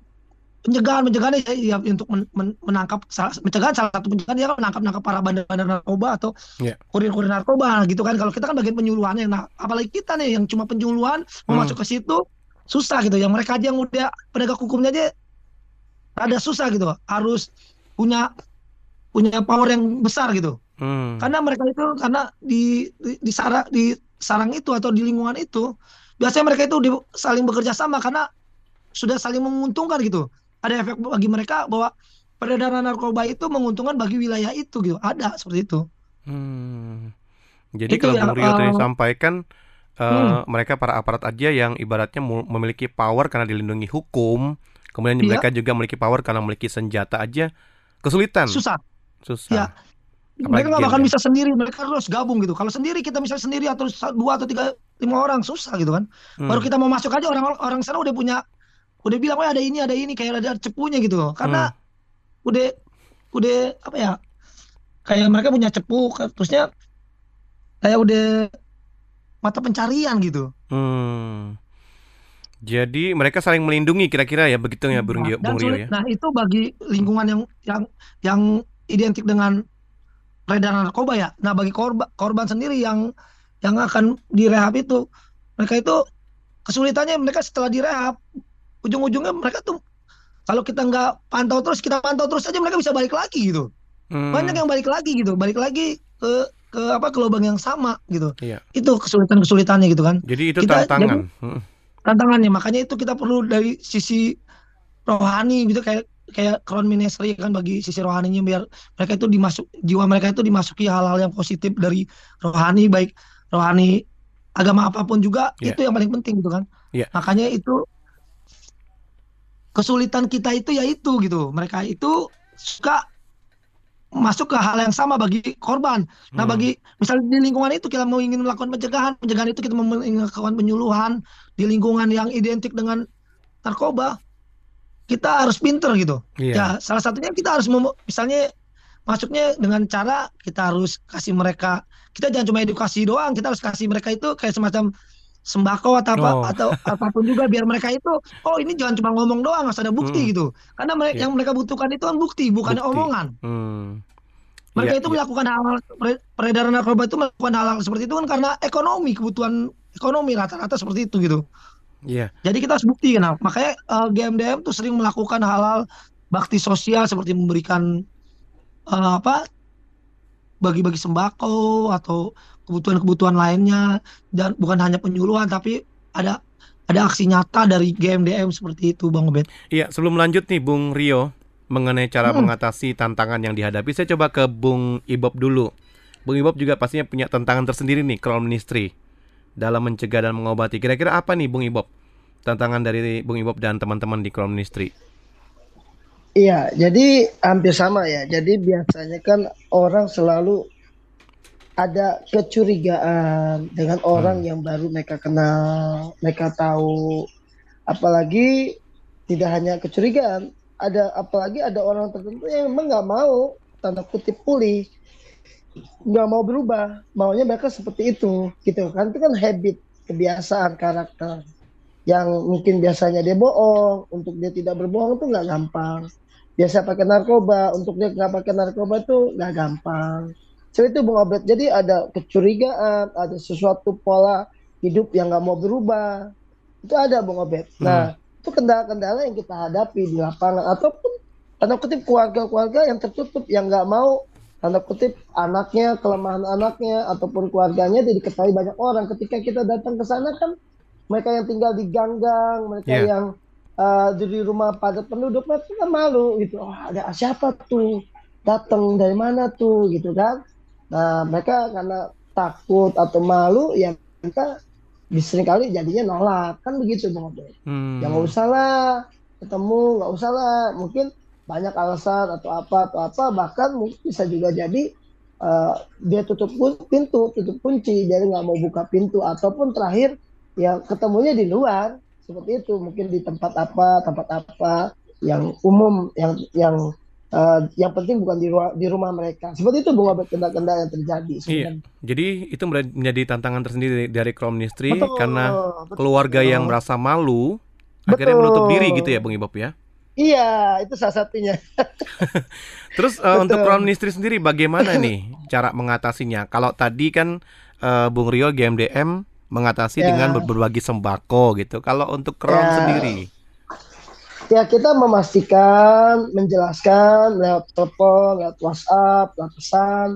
pencegahan pencegahan ya, ya untuk men, men, menangkap pencegahan salah satu pencegahan dia kan menangkap nangkap para bandar-bandar narkoba atau yeah. kurir-kurir narkoba gitu kan kalau kita kan bagian penyuluhannya nah apalagi kita nih yang cuma penyuluhan hmm. mau masuk ke situ susah gitu. Yang mereka aja yang udah penegak hukumnya aja ada susah gitu. Harus punya punya power yang besar gitu. Hmm. karena mereka itu karena di di, di sarang di sarang itu atau di lingkungan itu biasanya mereka itu di, saling bekerja sama karena sudah saling menguntungkan gitu. Ada efek bagi mereka bahwa peredaran narkoba itu menguntungkan bagi wilayah itu gitu. Ada seperti itu. Hmm. jadi itu kalau ya, Bung Rio uh, tadi sampaikan uh, hmm. mereka para aparat aja yang ibaratnya memiliki power karena dilindungi hukum, kemudian iya. mereka juga memiliki power karena memiliki senjata aja kesulitan. Susah. Susah. Ya. mereka nggak akan bisa sendiri, mereka harus gabung gitu. Kalau sendiri kita misalnya sendiri atau dua atau tiga lima orang susah gitu kan. Hmm. Baru kita mau masuk aja orang orang sana udah punya udah bilang oh ada ini ada ini kayak ada cepunya gitu loh. Karena hmm. udah udah apa ya kayak mereka punya cepu terusnya kayak udah mata pencarian gitu. Hmm. Jadi mereka saling melindungi kira-kira ya begitu ya Bung, nah, Bung Rio ya. Nah, itu bagi lingkungan yang yang yang identik dengan peredaran narkoba ya. Nah, bagi korban korban sendiri yang yang akan direhab itu mereka itu kesulitannya mereka setelah direhab ujung-ujungnya mereka tuh kalau kita nggak pantau terus kita pantau terus aja mereka bisa balik lagi gitu. Hmm. Banyak yang balik lagi gitu, balik lagi ke ke apa ke lubang yang sama gitu. Iya. Itu kesulitan-kesulitannya gitu kan. Jadi itu kita, tantangan. Jadi, tantangannya makanya itu kita perlu dari sisi rohani gitu kayak kayak crown ministry kan bagi sisi rohaninya biar mereka itu dimasuk jiwa mereka itu dimasuki hal-hal yang positif dari rohani baik rohani agama apa pun juga yeah. itu yang paling penting gitu kan. Yeah. Makanya itu kesulitan kita itu ya itu gitu. Mereka itu suka masuk ke hal yang sama bagi korban. Nah, hmm. bagi misalnya di lingkungan itu kita mau ingin melakukan pencegahan, pencegahan itu kita mau melakukan penyuluhan di lingkungan yang identik dengan narkoba, kita harus pinter gitu. Yeah. Ya, salah satunya kita harus misalnya masuknya dengan cara kita harus kasih mereka kita jangan cuma edukasi doang, kita harus kasih mereka itu kayak semacam sembako atau apa oh. atau (laughs) apa pun juga biar mereka itu oh ini jangan cuma ngomong doang harus ada bukti hmm. gitu karena mereka, yeah. yang mereka butuhkan itu kan bukti bukan bukti. omongan hmm. mereka yeah, itu yeah. melakukan hal peredaran narkoba itu melakukan hal, hal seperti itu kan karena ekonomi kebutuhan ekonomi rata-rata seperti itu gitu yeah. jadi kita harus bukti kan makanya uh, eh, GMDM tuh sering melakukan hal-hal bakti sosial seperti memberikan uh, apa bagi-bagi sembako atau kebutuhan-kebutuhan lainnya dan bukan hanya penyuluhan tapi ada ada aksi nyata dari GMDM seperti itu Bang Obed. Iya, sebelum lanjut nih Bung Rio mengenai cara hmm. mengatasi tantangan yang dihadapi, saya coba ke Bung Ibob dulu. Bung Ibob juga pastinya punya tantangan tersendiri nih Crown Ministry dalam mencegah dan mengobati. Kira-kira apa nih Bung Ibob? Tantangan dari Bung Ibob dan teman-teman di Crown Ministry. Iya, jadi hampir sama ya. Jadi biasanya kan orang selalu ada kecurigaan dengan orang hmm. yang baru mereka kenal, mereka tahu. Apalagi tidak hanya kecurigaan, ada apalagi ada orang tertentu yang memang nggak mau tanda kutip pulih, nggak mau berubah, maunya mereka seperti itu, gitu kan? Itu kan habit, kebiasaan karakter yang mungkin biasanya dia bohong, untuk dia tidak berbohong itu nggak gampang. Biasa pakai narkoba, untuk dia nggak pakai narkoba itu nggak gampang seperti itu Bung Abed. Jadi ada kecurigaan, ada sesuatu pola hidup yang nggak mau berubah. Itu ada Bung Abed. Hmm. Nah, itu kendala-kendala yang kita hadapi di lapangan ataupun tanda kutip keluarga-keluarga yang tertutup yang nggak mau tanda kutip anaknya kelemahan anaknya ataupun keluarganya jadi diketahui banyak orang ketika kita datang ke sana kan mereka yang tinggal di ganggang mereka yeah. yang uh, di rumah padat penduduk mereka kan malu gitu oh, ada siapa tuh datang dari mana tuh gitu kan Nah, mereka karena takut atau malu ya kita kali jadinya nolak. Kan begitu bang Obe. Hmm. Ya nggak usah lah ketemu nggak usah lah. Mungkin banyak alasan atau apa atau apa. Bahkan mungkin bisa juga jadi uh, dia tutup pintu tutup kunci. Jadi nggak mau buka pintu. Ataupun terakhir ya ketemunya di luar. Seperti itu. Mungkin di tempat apa tempat apa yang umum yang yang uh, yang penting bukan di, rumah, di rumah mereka. Seperti itu bunga kendala-kendala yang terjadi. Iya. Jadi itu menjadi tantangan tersendiri dari Crown Ministry betul, karena betul, keluarga betul. yang merasa malu betul. akhirnya menutup diri gitu ya, Bung Ibob ya. Iya, itu salah satunya. (laughs) Terus uh, untuk Crown Ministry sendiri bagaimana (laughs) nih cara mengatasinya? Kalau tadi kan uh, Bung Rio GMDM mengatasi ya. dengan berbagi sembako gitu. Kalau untuk Crown ya. sendiri ya kita memastikan menjelaskan lewat telepon lewat WhatsApp lewat pesan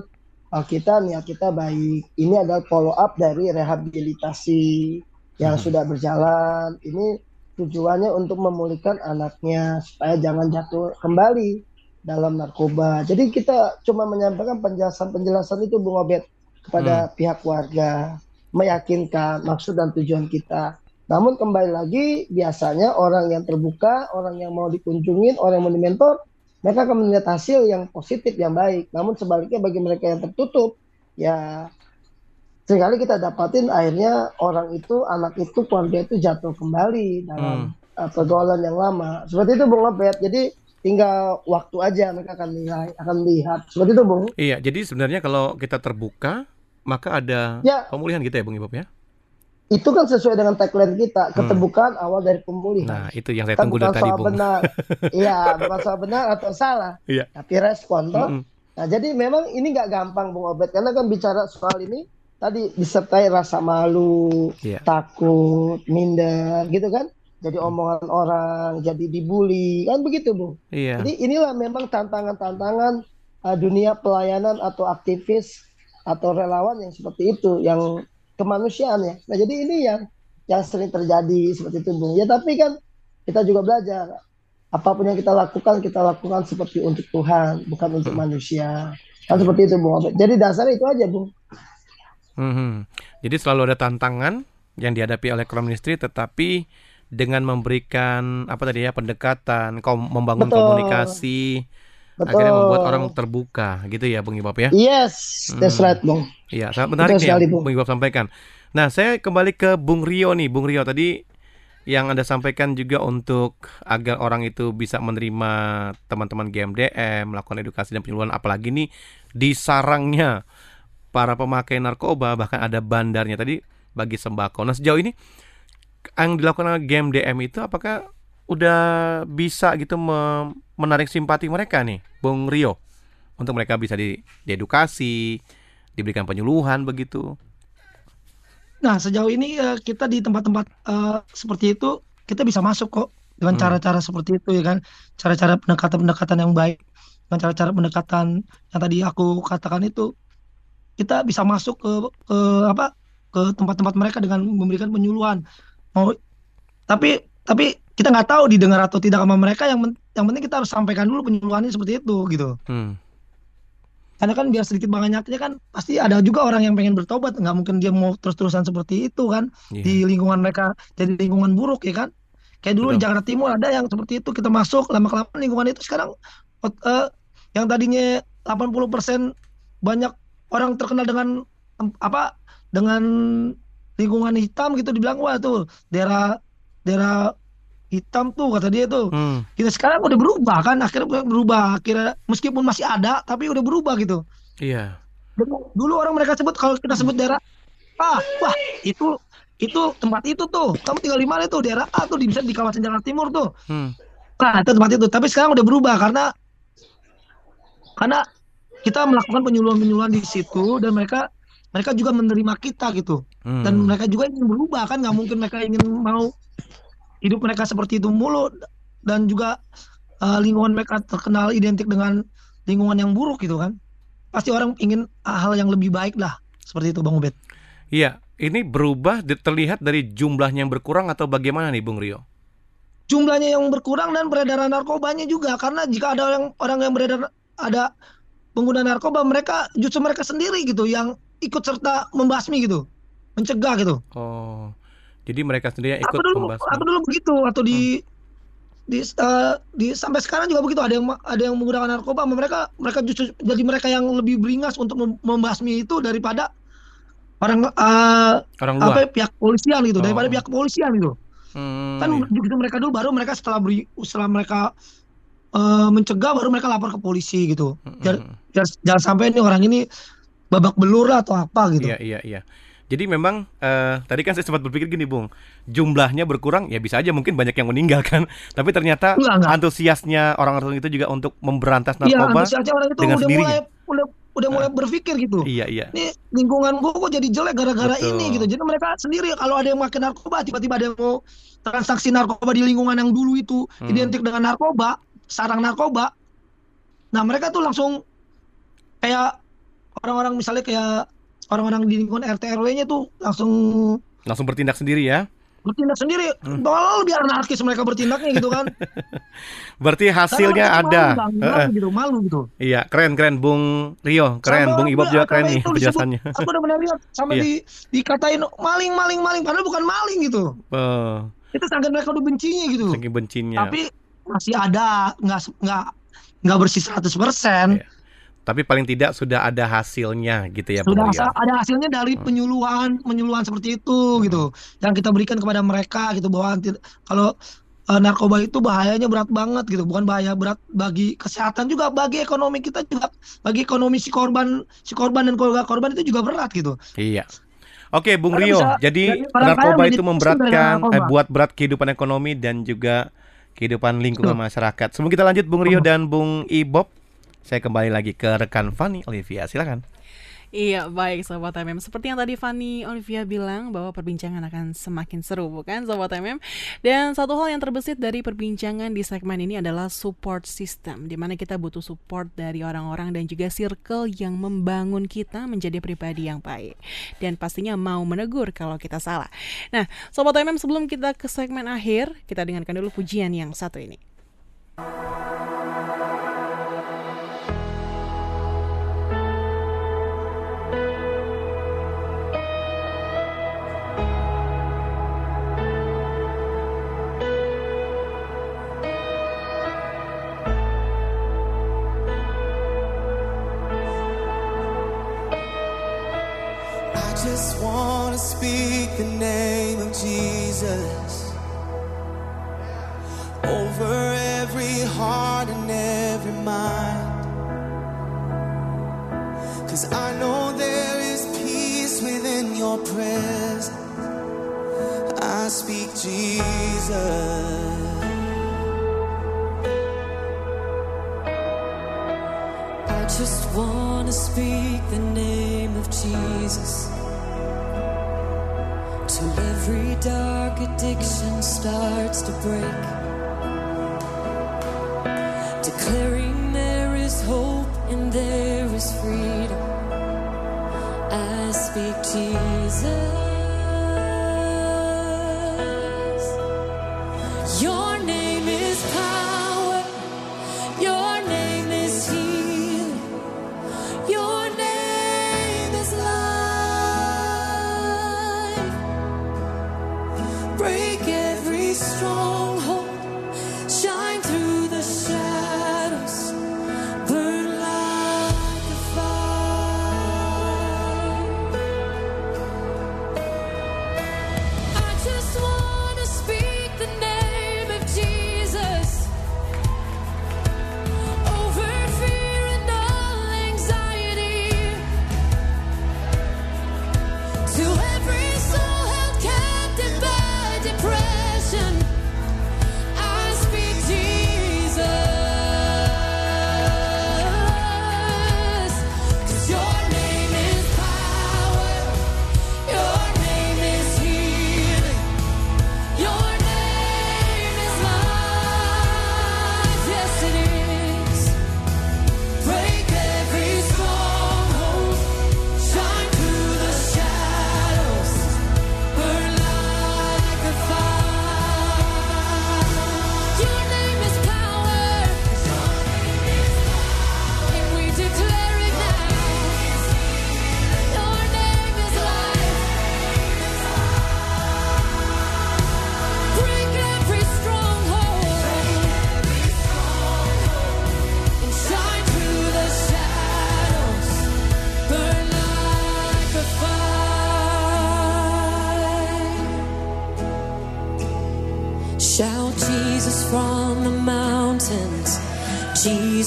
uh, kita niat kita baik ini adalah follow up dari rehabilitasi yang hmm. sudah berjalan ini tujuannya untuk memulihkan anaknya supaya jangan jatuh kembali dalam narkoba jadi kita cuma menyampaikan penjelasan-penjelasan itu Bung Obet kepada hmm. pihak warga meyakinkan maksud dan tujuan kita namun kembali lagi biasanya orang yang terbuka, orang yang mau dikunjungin, orang yang mau dimentor, mereka akan melihat hasil yang positif, yang baik. Namun sebaliknya bagi mereka yang tertutup, ya sering kali kita dapatin akhirnya orang itu, anak itu, keluarga itu jatuh kembali dalam hmm. uh, pergaulan yang lama. Seperti itu Bung Lopet. Jadi tinggal waktu aja mereka akan lihat, akan lihat. Seperti itu Bung. Iya, jadi sebenarnya kalau kita terbuka, maka ada ya. pemulihan gitu ya Bung Ibob ya? Itu kan sesuai dengan tagline kita hmm. keterbukaan hmm. awal dari pemulihan. Nah itu yang saya kan tunggu dari tadi bung. Benar, (laughs) iya bukan soal benar atau salah, iya. tapi respon toh. Hmm. Nah jadi memang ini nggak gampang bung Obed karena kan bicara soal ini tadi disertai rasa malu, yeah. takut, minder, gitu kan. Jadi hmm. omongan orang, jadi dibully, kan begitu bung. Iya. Jadi inilah memang tantangan-tantangan uh, dunia pelayanan atau aktivis atau relawan yang seperti itu yang kemanusiaan ya. Nah jadi ini yang yang sering terjadi seperti itu Bung. Ya tapi kan kita juga belajar apa pun yang kita lakukan kita lakukan seperti untuk Tuhan bukan untuk hmm. manusia. Kan seperti itu Bung. Jadi dasarnya itu aja Bung. Hmm. Jadi selalu ada tantangan yang dihadapi oleh Crown Ministry tetapi dengan memberikan apa tadi ya pendekatan, kom membangun Betul. komunikasi, Betul. akhirnya membuat orang terbuka gitu ya Bung Ibab ya. Yes, that's hmm. right Bung. Iya, sangat menarik nih yang Bung Iwab sampaikan. Nah, saya kembali ke Bung Rio nih. Bung Rio tadi yang Anda sampaikan juga untuk agar orang itu bisa menerima teman-teman GMDM, melakukan edukasi dan penyuluhan apalagi nih di sarangnya para pemakai narkoba bahkan ada bandarnya tadi bagi sembako. Nah sejauh ini yang dilakukan game DM itu apakah udah bisa gitu menarik simpati mereka nih, Bung Rio, untuk mereka bisa di, diedukasi, diberikan penyuluhan begitu? Nah sejauh ini uh, kita di tempat-tempat uh, seperti itu kita bisa masuk kok dengan hmm. cara-cara hmm. seperti itu ya kan, cara-cara pendekatan-pendekatan yang baik, dengan cara-cara pendekatan yang tadi aku katakan itu kita bisa masuk ke, ke apa ke tempat-tempat mereka dengan memberikan penyuluhan mau tapi tapi kita nggak tahu didengar atau tidak sama mereka yang yang penting kita harus sampaikan dulu penyuluhannya seperti itu gitu hmm. karena kan biar sedikit banyaknya kan pasti ada juga orang yang pengen bertobat nggak mungkin dia mau terus-terusan seperti itu kan yeah. di lingkungan mereka jadi lingkungan buruk ya kan kayak dulu Betul. di Jakarta Timur ada yang seperti itu kita masuk lama kelamaan lingkungan itu sekarang uh, yang tadinya 80% banyak orang terkenal dengan apa dengan lingkungan hitam gitu dibilang wah tuh daerah daerah hitam tuh kata dia tuh. Hmm. kita sekarang udah berubah kan akhirnya berubah. Akhirnya meskipun masih ada tapi udah berubah gitu. Iya. Dulu, dulu orang mereka sebut kalau kita sebut daerah ah wah itu itu tempat itu tuh. Kamu tinggal di mana tuh? Daerah A tuh di bisa di kawasan Jakarta Timur tuh. Hmm. nah itu tempat itu. Tapi sekarang udah berubah karena karena kita melakukan penyuluhan-penyuluhan di situ dan mereka mereka juga menerima kita gitu. Hmm. dan mereka juga ingin berubah kan nggak mungkin mereka ingin mau hidup mereka seperti itu mulu dan juga uh, lingkungan mereka terkenal identik dengan lingkungan yang buruk gitu kan pasti orang ingin hal yang lebih baik lah seperti itu bang Ubed. Iya, ini berubah terlihat dari jumlahnya yang berkurang atau bagaimana nih Bung Rio? Jumlahnya yang berkurang dan peredaran narkobanya juga karena jika ada orang orang yang beredar ada pengguna narkoba mereka justru mereka sendiri gitu yang ikut serta membasmi gitu mencegah gitu oh jadi mereka sendiri yang ikut aku dulu, membasmi aku dulu begitu atau di hmm. di, uh, di sampai sekarang juga begitu ada yang ada yang menggunakan narkoba mereka mereka justru jadi mereka yang lebih beringas untuk membasmi itu daripada orang uh, orang luar. apa pihak polisian gitu oh. daripada pihak kepolisian gitu hmm, kan iya. mereka dulu baru mereka setelah beri setelah mereka uh, mencegah baru mereka lapor ke polisi gitu. Jangan, mm-hmm. jangan sampai ini orang ini babak belur atau apa gitu. Iya iya iya. Jadi memang uh, tadi kan saya sempat berpikir gini, Bung, jumlahnya berkurang ya bisa aja mungkin banyak yang meninggal kan. (laughs) Tapi ternyata enggak, enggak. antusiasnya orang-orang itu juga untuk memberantas iya, narkoba ya, orang itu dengan udah sendirinya. Mulai, udah udah mulai uh, berpikir gitu. Iya iya. Ini lingkungan gua kok jadi jelek gara-gara ini gitu. Jadi mereka sendiri kalau ada yang makan narkoba tiba-tiba ada yang mau transaksi narkoba di lingkungan yang dulu itu hmm. identik dengan narkoba, sarang narkoba. Nah mereka tuh langsung kayak orang-orang misalnya kayak orang-orang di lingkungan RT RW-nya tuh langsung langsung bertindak sendiri ya? bertindak sendiri. Hmm. Tolong biar anarkis mereka bertindaknya gitu kan. (laughs) Berarti hasilnya ada. malu, bang, gitu malu gitu. Iya keren keren. Bung Rio keren. Bung Ibob juga keren nih penjelasannya. (laughs) aku udah benar lihat sampai iya. di dikatain maling maling maling. Padahal bukan maling gitu. Uh. itu sangat mereka udah bencinya gitu. Saking bencinya. Tapi masih ada nggak nggak nggak bersih 100% persen. Yeah. Tapi paling tidak sudah ada hasilnya gitu ya Sudah asal, ada hasilnya dari hmm. penyuluhan penyuluhan seperti itu hmm. gitu yang kita berikan kepada mereka gitu bahwa kalau uh, narkoba itu bahayanya berat banget gitu bukan bahaya berat bagi kesehatan juga bagi ekonomi kita juga bagi ekonomi si korban si korban dan keluarga korban itu juga berat gitu. Iya. Oke, Bung Rio. Bisa, jadi narkoba itu memberatkan eh, buat berat kehidupan ekonomi dan juga kehidupan lingkungan masyarakat. Sebelum kita lanjut Bung Rio dan Bung Ibob, saya kembali lagi ke rekan Fanny Olivia. Silakan. Iya, baik Sobat MM. Seperti yang tadi Fanny Olivia bilang bahwa perbincangan akan semakin seru, bukan Sobat MM? Dan satu hal yang terbesit dari perbincangan di segmen ini adalah support system, di mana kita butuh support dari orang-orang dan juga circle yang membangun kita menjadi pribadi yang baik. Dan pastinya mau menegur kalau kita salah. Nah, Sobat MM, sebelum kita ke segmen akhir, kita dengarkan dulu pujian yang satu ini. just want to speak the name of Jesus over every heart and every mind. Cause I know there is peace within your presence. I speak Jesus. I just want to speak the name of Jesus dark addiction starts to break. Declaring there is hope and there is freedom. I speak Jesus.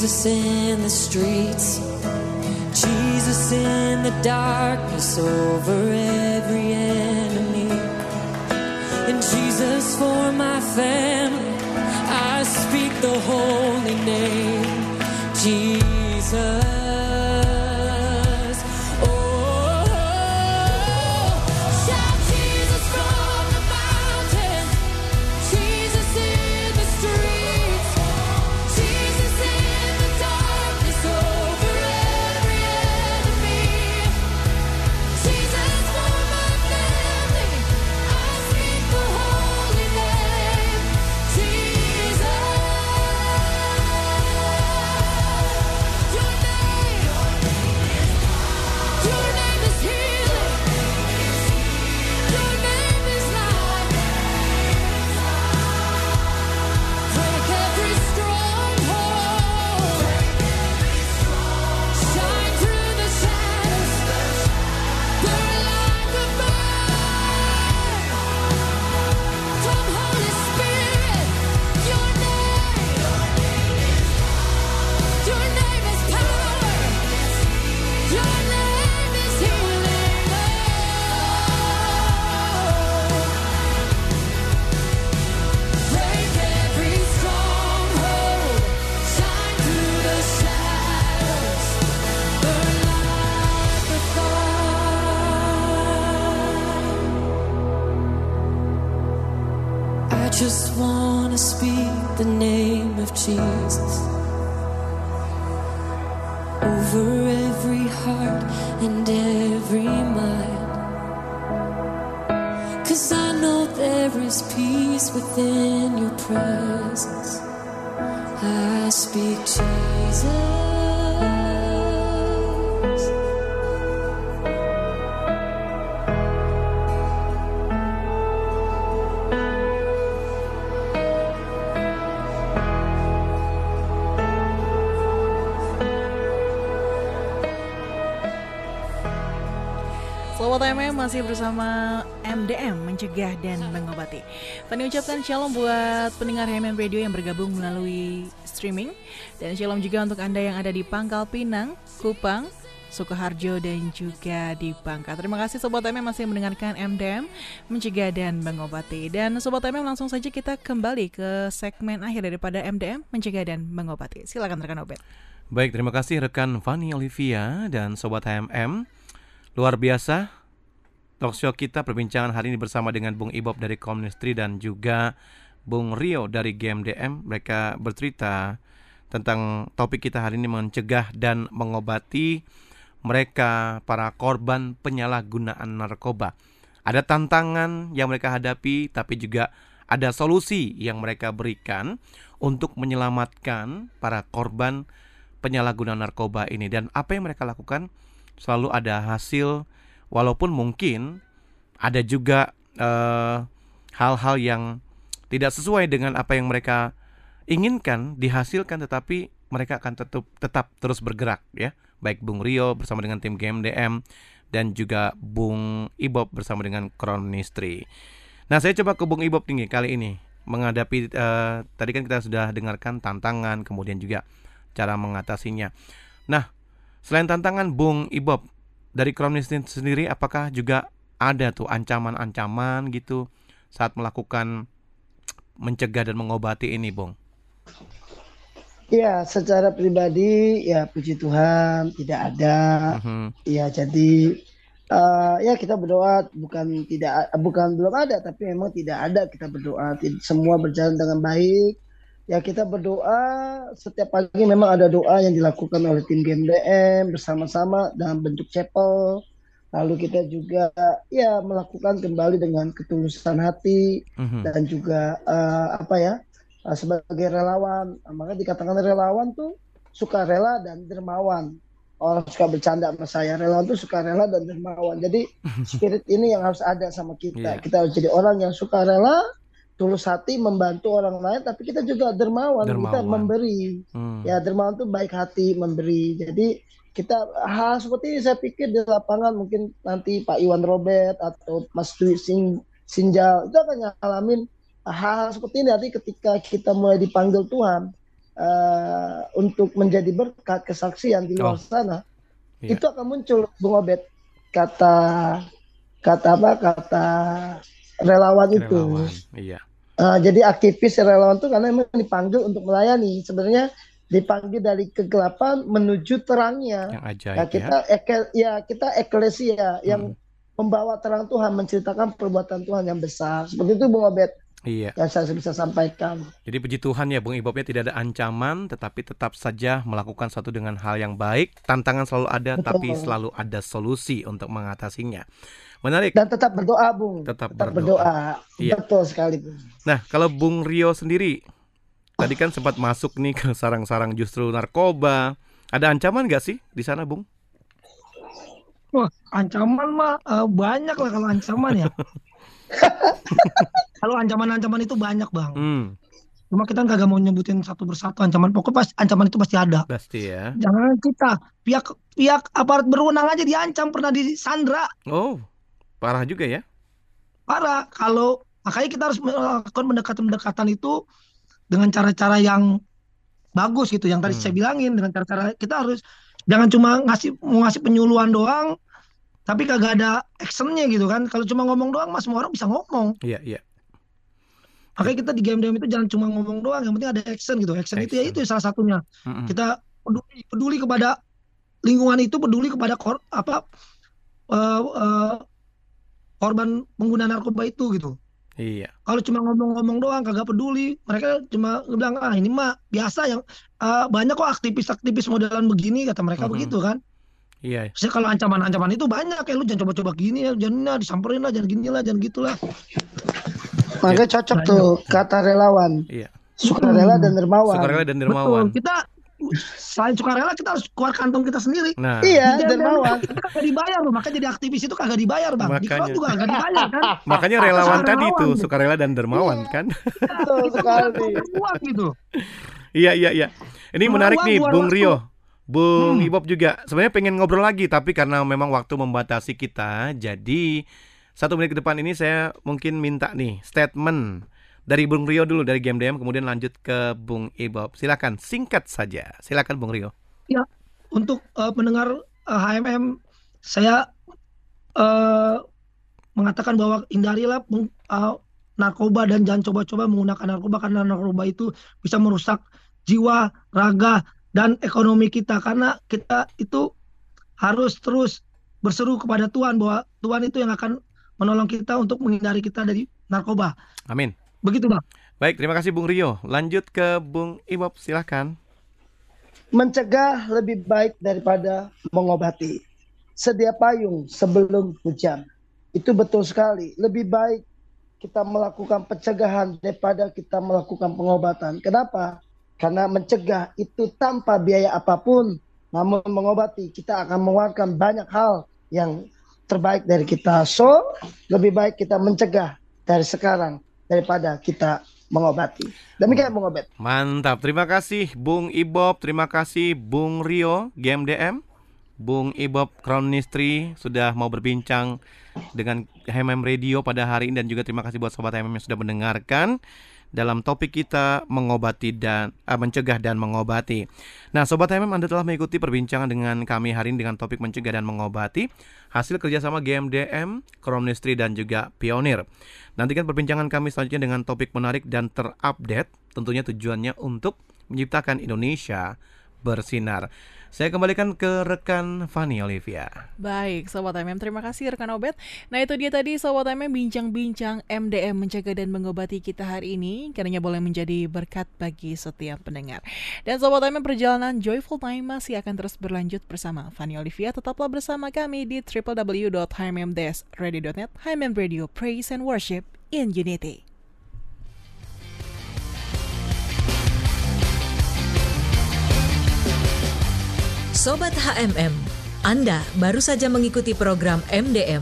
Jesus in the streets, Jesus in the darkness over every enemy, and Jesus for my family. I speak the holy name, Jesus. over every heart and every mind. Cause I know there is peace within your presence. I speak Jesus. masih bersama MDM Mencegah dan Mengobati Fani ucapkan shalom buat pendengar HMM Radio yang bergabung melalui streaming Dan shalom juga untuk Anda yang ada di Pangkal Pinang, Kupang, Sukoharjo dan juga di Bangka. Terima kasih Sobat MM masih mendengarkan MDM Mencegah dan Mengobati. Dan Sobat MM langsung saja kita kembali ke segmen akhir daripada MDM Mencegah dan Mengobati. Silakan rekan Obet. Baik, terima kasih rekan Fani Olivia dan Sobat HMM. Luar biasa talkshow kita perbincangan hari ini bersama dengan Bung Ibob dari Komnistri dan juga Bung Rio dari GMDM. Mereka bercerita tentang topik kita hari ini mencegah dan mengobati mereka para korban penyalahgunaan narkoba. Ada tantangan yang mereka hadapi, tapi juga ada solusi yang mereka berikan untuk menyelamatkan para korban penyalahgunaan narkoba ini. Dan apa yang mereka lakukan selalu ada hasil, walaupun mungkin ada juga eh, hal-hal uh, yang tidak sesuai dengan apa yang mereka inginkan dihasilkan, tetapi mereka akan tetap tetap terus bergerak ya baik Bung Rio bersama dengan tim GMDM dan juga Bung Ibob bersama dengan Kronistri. Nah, saya coba ke Bung Ibob tinggi kali ini menghadapi uh, tadi kan kita sudah dengarkan tantangan kemudian juga cara mengatasinya. Nah, selain tantangan Bung Ibob dari Kronistri sendiri apakah juga ada tuh ancaman-ancaman gitu saat melakukan mencegah dan mengobati ini, Bung? Ya, secara pribadi ya puji Tuhan tidak ada. Uh-huh. Ya, jadi uh, ya kita berdoa bukan tidak bukan belum ada tapi memang tidak ada kita berdoa semua berjalan dengan baik. Ya kita berdoa setiap pagi memang ada doa yang dilakukan oleh tim GMDM bersama-sama dalam bentuk chapel. Lalu kita juga ya melakukan kembali dengan ketulusan hati uh-huh. dan juga uh, apa ya uh, sebagai relawan. Nah, maka dikatakan relawan tuh suka rela dan dermawan. Orang suka bercanda sama saya, relawan tuh suka rela dan dermawan. Jadi spirit ini yang harus ada sama kita. Yeah. Kita harus jadi orang yang suka rela, tulus hati membantu orang lain, tapi kita juga dermawan, dermawan. kita memberi. Hmm. Ya dermawan tuh baik hati memberi. Jadi kita hal seperti ini saya pikir di lapangan mungkin nanti Pak Iwan Robert atau Mas Dwi Sing Sinjal itu akan ngalamin hal-hal seperti ini nanti ketika kita mulai dipanggil Tuhan uh, untuk menjadi berkat kesaksian di luar oh. sana yeah. itu akan muncul Bung Obed kata kata apa kata relawan, relawan itu iya. Uh, jadi aktivis relawan itu karena memang dipanggil untuk melayani sebenarnya dipanggil dari kegelapan menuju terangnya yang ajaib, nah, kita ya. Eke, ya kita eklesia yang hmm. membawa terang Tuhan menceritakan perbuatan Tuhan yang besar seperti itu Bung Obed Iya. Yang saya bisa sampaikan. Jadi puji Tuhan ya Bung Ibobnya tidak ada ancaman tetapi tetap saja melakukan satu dengan hal yang baik. Tantangan selalu ada Betul. tapi selalu ada solusi untuk mengatasinya. Menarik. Dan tetap berdoa Bung. Tetap, tetap berdoa. berdoa. Iya. Betul sekali Bung. Nah kalau Bung Rio sendiri tadi kan sempat masuk nih ke sarang-sarang justru narkoba. Ada ancaman nggak sih di sana Bung? Wah, ancaman mah uh, banyak lah kalau ancaman ya. (laughs) Kalau ancaman-ancaman itu banyak bang. Hmm. Cuma kita nggak mau nyebutin satu persatu ancaman. Pokoknya pas ancaman itu pasti ada. Pasti ya. Jangan kita pihak pihak aparat berwenang aja diancam pernah disandra. Oh, parah juga ya? Parah. Kalau makanya kita harus melakukan pendekatan-pendekatan itu dengan cara-cara yang bagus gitu. Yang tadi hmm. saya bilangin dengan cara-cara kita harus jangan cuma ngasih mau ngasih penyuluhan doang tapi kagak ada actionnya gitu kan kalau cuma ngomong doang mas semua orang bisa ngomong iya iya makanya kita di game game itu jangan cuma ngomong doang yang penting ada action gitu action, action. itu ya itu salah satunya mm-hmm. kita peduli, peduli kepada lingkungan itu peduli kepada kor, apa uh, uh, korban pengguna narkoba itu gitu Iya. Kalau cuma ngomong-ngomong doang kagak peduli, mereka cuma bilang ah ini mah biasa yang uh, banyak kok aktivis-aktivis modelan begini kata mereka mm-hmm. begitu kan. Iya. Saya kalau ancaman-ancaman itu banyak ya lu jangan coba-coba gini ya, jangan nah, disamperin lah, jangan gini lah, jangan gitulah. Makanya ya. cocok tuh kata relawan. Iya. Sukarela dan dermawan. Sukarela dan dermawan. Betul. Kita selain sukarela kita harus keluar kantong kita sendiri. Nah. Iya, dermawan. Kita kagak dibayar loh, makanya jadi aktivis itu kagak dibayar, Bang. Makanya. Di juga kagak dibayar kan. (laughs) Makanya relawan tadi itu sukarela dan dermawan iya. kan. Betul sekali. Kuat gitu. Iya, iya, iya. Ini menarik nih, Bung Rio. Bung hmm. Ibob juga sebenarnya pengen ngobrol lagi tapi karena memang waktu membatasi kita jadi satu menit ke depan ini saya mungkin minta nih statement dari Bung Rio dulu dari Game DM kemudian lanjut ke Bung Ibob. Silakan singkat saja. Silakan Bung Rio. Ya, untuk uh, pendengar uh, HMM saya uh, mengatakan bahwa hindarilah uh, narkoba dan jangan coba-coba menggunakan narkoba karena narkoba itu bisa merusak jiwa, raga dan ekonomi kita karena kita itu harus terus berseru kepada Tuhan bahwa Tuhan itu yang akan menolong kita untuk menghindari kita dari narkoba. Amin. Begitu, Bang. Baik, terima kasih Bung Rio. Lanjut ke Bung Ibob, silahkan. Mencegah lebih baik daripada mengobati. Sedia payung sebelum hujan. Itu betul sekali. Lebih baik kita melakukan pencegahan daripada kita melakukan pengobatan. Kenapa? Karena mencegah itu tanpa biaya apa pun. Namun mengobati kita akan mengeluarkan banyak hal yang terbaik dari kita. So, lebih baik kita mencegah dari sekarang daripada kita mengobati. Demikian Bung Obed. Mantap, terima kasih Bung Ibob, terima kasih Bung Rio, GMDM. Bung Ibob Crown Ministry sudah mau berbincang dengan HMM Radio pada hari ini dan juga terima kasih buat sobat HMM yang sudah mendengarkan dalam topik kita mengobati dan uh, mencegah dan mengobati. Nah, sobat HMM Anda telah mengikuti perbincangan dengan kami hari ini dengan topik mencegah dan mengobati hasil kerjasama GMDM, Kromnistri dan juga Pionir. Nantikan perbincangan kami selanjutnya dengan topik menarik dan terupdate, tentunya tujuannya untuk menciptakan Indonesia bersinar. Saya kembalikan ke rekan Fanny Olivia. Baik, Sobat MM, terima kasih rekan Obet. Nah itu dia tadi Sobat MM bincang-bincang MDM mencegah dan mengobati kita hari ini. Karena boleh menjadi berkat bagi setiap pendengar. Dan Sobat MM perjalanan Joyful Time masih akan terus berlanjut bersama Fanny Olivia. Tetaplah bersama kami di www.hmmdsradio.net HMM Radio Praise and Worship in Unity. Sobat HMM, Anda baru saja mengikuti program MDM,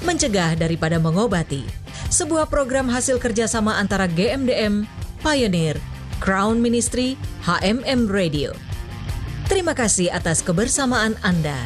Mencegah Daripada Mengobati, sebuah program hasil kerjasama antara GMDM, Pioneer, Crown Ministry, HMM Radio. Terima kasih atas kebersamaan Anda.